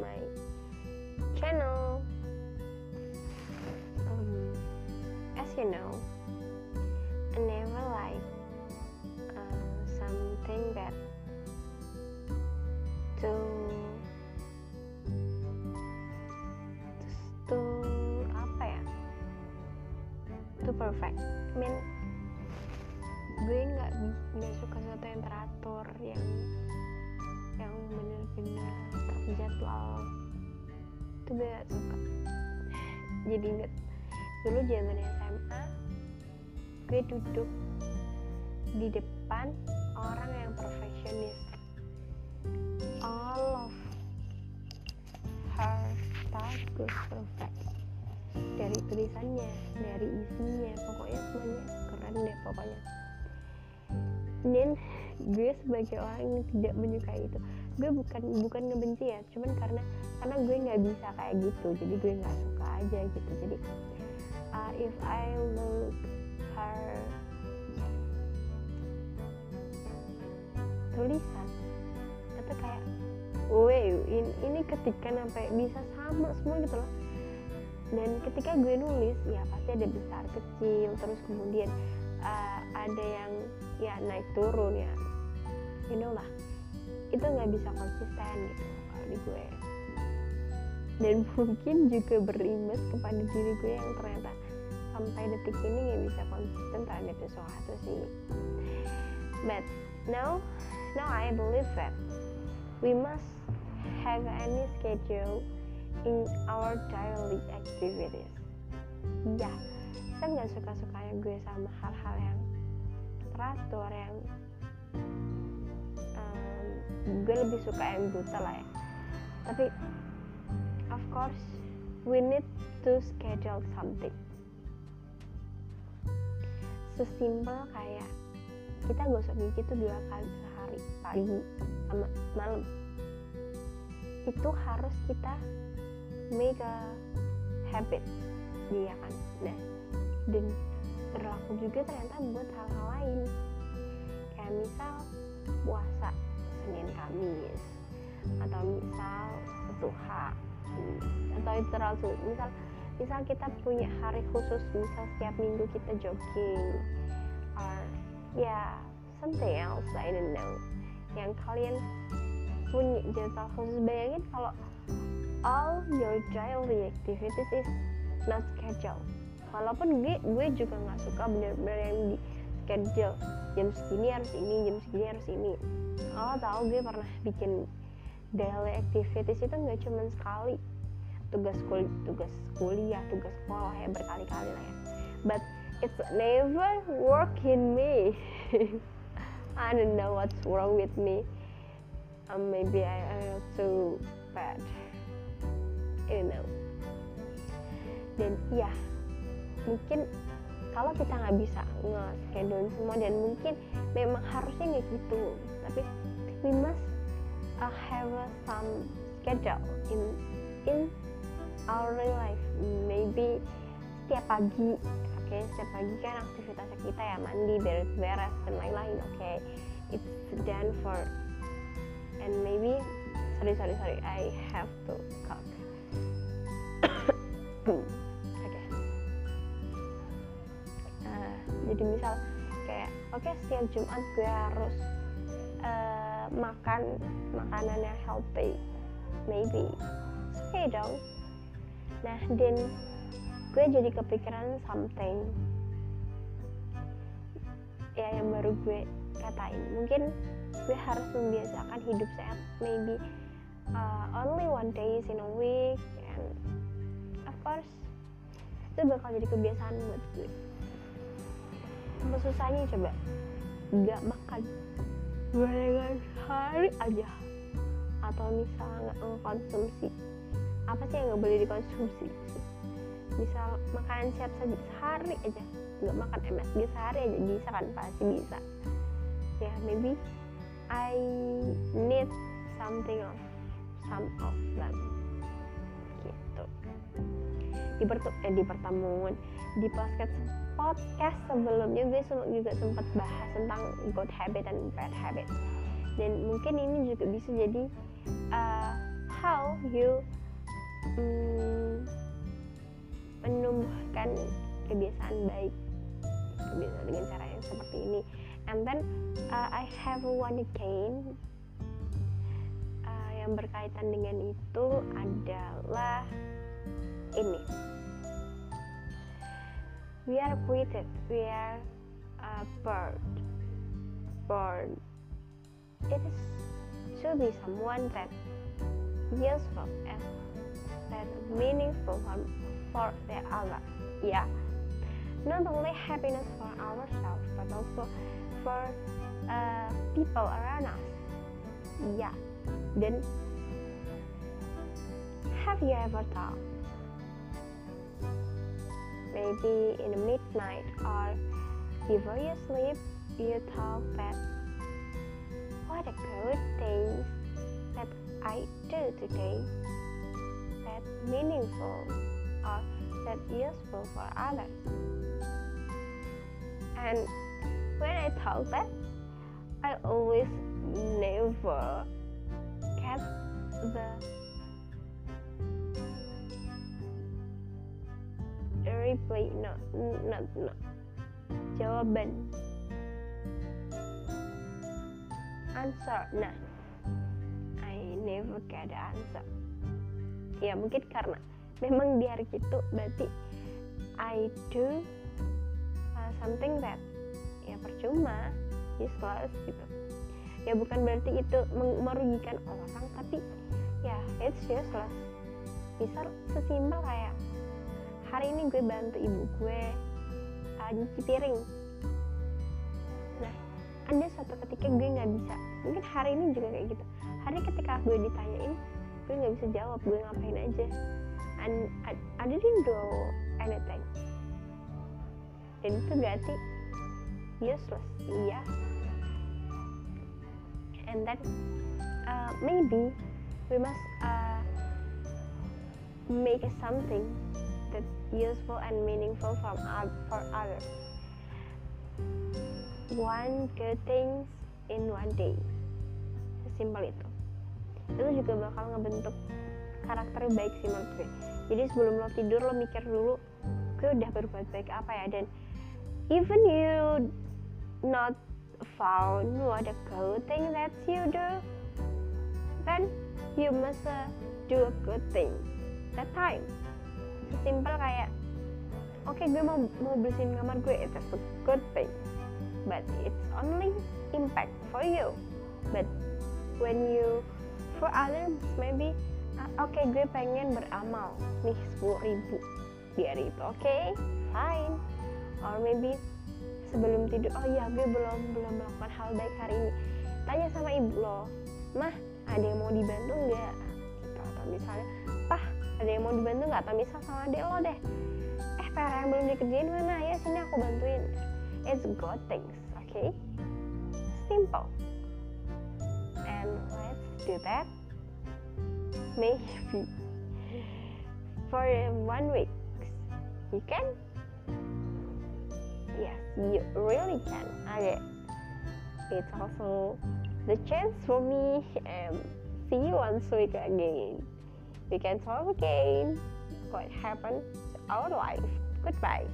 my channel. Um, as you know, I never like uh, something that to to apa ya to perfect. I mean gue nggak nggak suka sesuatu yang teratur yang itu gak suka jadi inget dulu zaman SMA gue duduk di depan orang yang perfectionist all of her stuff was perfect. Dari tulisannya dari isinya pokoknya semuanya keren deh pokoknya. Dan gue sebagai orang yang tidak menyukai itu gue bukan bukan ngebenci ya cuman karena karena gue nggak bisa kayak gitu jadi gue nggak suka aja gitu. Jadi uh, if I look her tulisan itu kayak wow ini, ini ketika sampai bisa sama semua gitu loh. Dan ketika gue nulis ya pasti ada besar kecil terus kemudian uh, ada yang ya naik turun ya. You know lah itu nggak bisa konsisten gitu kalau di gue. Dan mungkin juga berimbas kepada diri gue yang ternyata sampai detik ini nggak bisa konsisten terhadap sesuatu sih. But now now I believe that we must have any schedule in our daily activities. Ya saya nggak suka sukanya gue sama hal-hal yang teratur yang gue lebih suka yang brutal lah ya. Tapi of course we need to schedule something. Sesimpel kayak kita gosok gigi itu dua kali sehari pagi sama malam. Itu harus kita make a habit dia kan? Nah dan berlaku juga ternyata buat hal-hal lain. Kayak misal puasa Senin Kamis. Atau misal duha. Atau itu misal misal kita punya hari khusus misal setiap minggu kita jogging. Or ya yeah, something else I don't know. Yang kalian punya jadwal khusus bayangin kalau all your daily activities is not scheduled. Walaupun gue gue juga nggak suka bener-bener yang di schedule. Jam segini harus ini jam segini harus ini. Oh tahu gue pernah bikin daily activities itu nggak cuma sekali. Tugas kuliah tugas kuliah tugas sekolah ya berkali-kali lah ya. But it's never work in me. I don't know what's wrong with me. Um, maybe I am too bad. Don't know. Dan iya mungkin kalau kita nggak bisa nge-schedule semua dan mungkin memang harusnya nggak gitu tapi we must uh, have some schedule in in our real life maybe setiap pagi oke okay? setiap pagi kan aktivitasnya kita ya mandi beres-beres dan lain-lain oke okay? it's done for and maybe sorry sorry sorry I have to cook jadi misal kayak oke okay, setiap Jumat gue harus uh, makan makanan yang healthy maybe. Oke dong. Nah dan gue jadi kepikiran something. Ya yang baru gue katain. Mungkin gue harus membiasakan hidup sehat maybe uh, only one days in a week and of course itu bakal jadi kebiasaan buat gue apa susahnya coba. Nggak makan. Gorengan hari aja. Atau misalnya konsumsi apa sih yang nggak boleh dikonsumsi? Misal makanan siap saji sehari aja. Nggak makan MSG sehari aja bisa kan? Pasti bisa. Ya yeah, maybe I need something of some of them. Gitu. Di, eh, di pertemuan. Di podcast podcast sebelumnya gue juga sempat bahas tentang good habit dan bad habit. Dan mungkin ini juga bisa jadi uh, how you mm, menumbuhkan kebiasaan baik kebiasaan dengan cara yang seperti ini. And then uh, I have one again uh, yang berkaitan dengan itu adalah ini we are created we are a bird bird it is should be someone that useful and that meaningful for, for the other yeah. Not only happiness for ourselves but also for uh, people around us yeah. Then have you ever thought maybe in the midnight or before you sleep you thought that what a good things that I do today. That meaningful or that useful for others. And when I thought that I always never get the reply no not no jawaban. Answer nah. I never get the answer. Ya mungkin karena memang di hari itu berarti I do uh, something that ya percuma useless gitu. Ya bukan berarti itu merugikan orang tapi ya it's useless. Misal sesimpel kayak hari ini gue bantu ibu gue uh, nyuci piring. Nah ada suatu ketika gue nggak bisa. Mungkin hari ini juga kayak gitu. Hari ketika gue ditanyain gue nggak bisa jawab. Gue ngapain aja? And I, I didn't do anything dan itu berarti useless. Iya. And then uh, maybe we must uh, make something useful and meaningful from for others. One good things in one day. Sesimpel itu. Itu juga bakal ngebentuk karakter baik sih menurut gue. Jadi sebelum lo tidur lo mikir dulu gue udah berbuat baik apa ya? Dan even you not found what a good thing that you do then you must uh, do a good thing. That time sesimpel kayak oke okay, gue mau mau bersihin kamar gue it's a good thing but it's only impact for you but when you for others maybe uh, oke okay, gue pengen beramal nih sepuluh ribu di itu oke okay, fine. Or maybe sebelum tidur oh iya gue belum belum melakukan hal baik hari ini. Tanya sama ibu lo mah ada yang mau dibantu nggak? Gitu atau misalnya pah ada yang mau dibantu nggak? Atau misal sama adek lo deh. Eh PR yang belum dikerjain mana? Ya sini aku bantuin. It's good things okay? Simple. And let's do that. Maybe for one week. You can? Yes you really can. Okay. It's also the chance for me and see you once week again we can talk again. What happened to our life. Goodbye